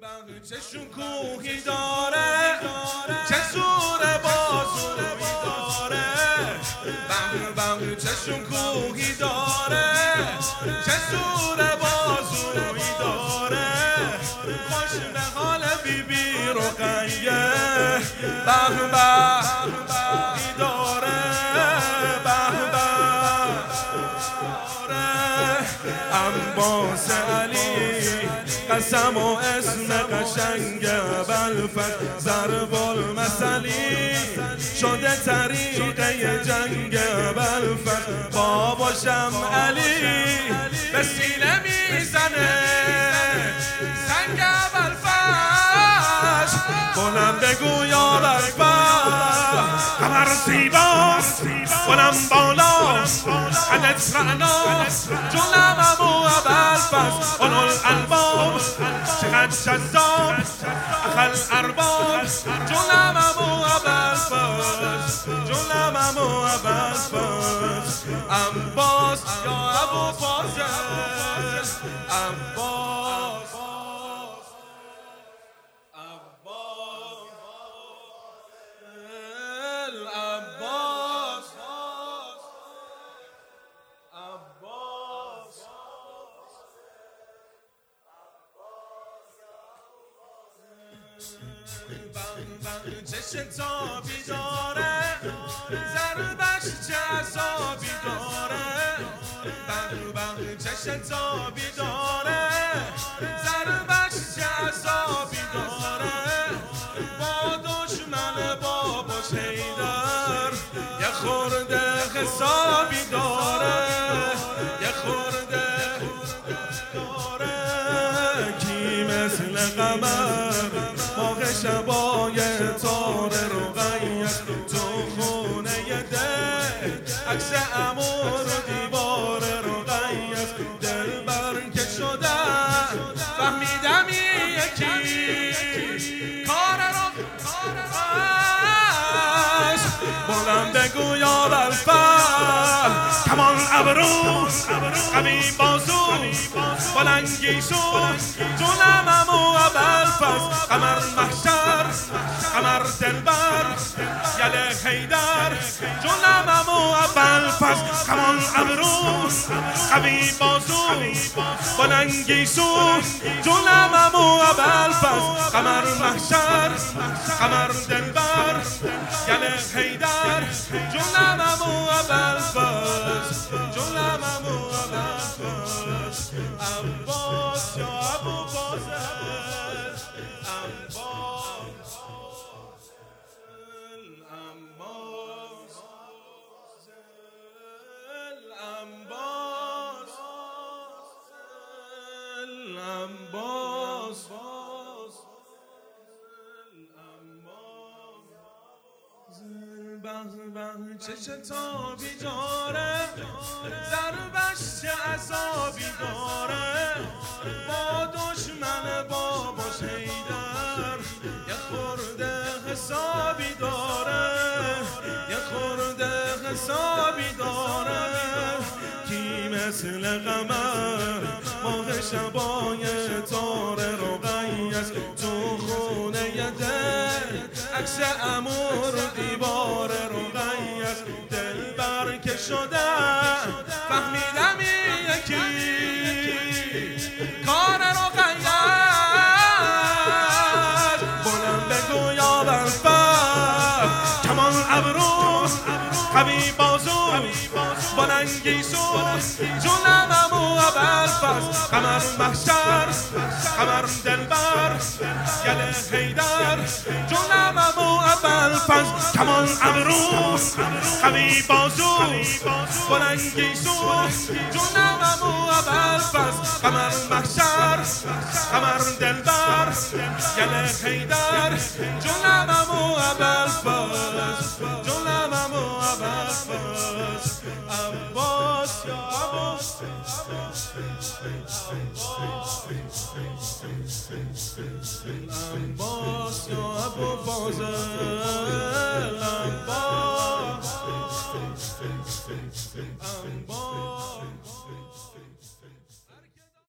چه کوهی داره چه سور بازوی داره بغل بغل چه کوهی داره چه سور بازوی داره خوش به حال بی بی رقیه بغل بغل داره بغل عباس علی قسم و اسم قشنگ بلفت ضرب المثلی شده طریقه جنگ بلفت باباشم علی به سینه می‌زنه. سنگ بلفت بلند بگو یا بلفت قمر زیباست. بلند بالا حدت رعنا جذاب اخل ارباب جلم ابو ابلفت جلم ابو ابلفت انباس یا ابو فاضل انباس چه تابی داره ضربش چه عذابی داره بغل بغل چه تابی داره ضربش چه عذابی داره با دشمن باباش هیدر یه خورده حسابی داره یه خورده داره کی مثل قمر بلند بگو یا بلفر کمان ابرو. قوی بازو. بلنگی شو. جونم امو بلفز قمر محشر قمر دلبر. یل حیدر. جونم امو بلفز کمان ابرو. قوی بازو. بلنگی شو. جونم امو بلفز قمر محشر قمر دلبر. یل حیدر. عباس یا ابو فاضل عباس عباس عباس عباس بغل بغل چه شتابی داره؟ ضربش چه عذابی داره؟ با دشمن باباش هیدر یه خورده حسابی داره. یه خورده حسابی داره. کی مثل قمر ماه شبای تار رقیت تو خونه دل عکس امور دیوار رقیت دل بر که شده قوی بلنگی شو جونم امو بلفز قمر محشر قمر دلبر یل حیدر. جونم امو بلفز کمان ابرو قوی بلنگی شو جونم امو بلفز قمر محشر قمر دلبر یل حیدر. جونم امو بلفز جونم امو بلفز عباس یا عباس عباس یا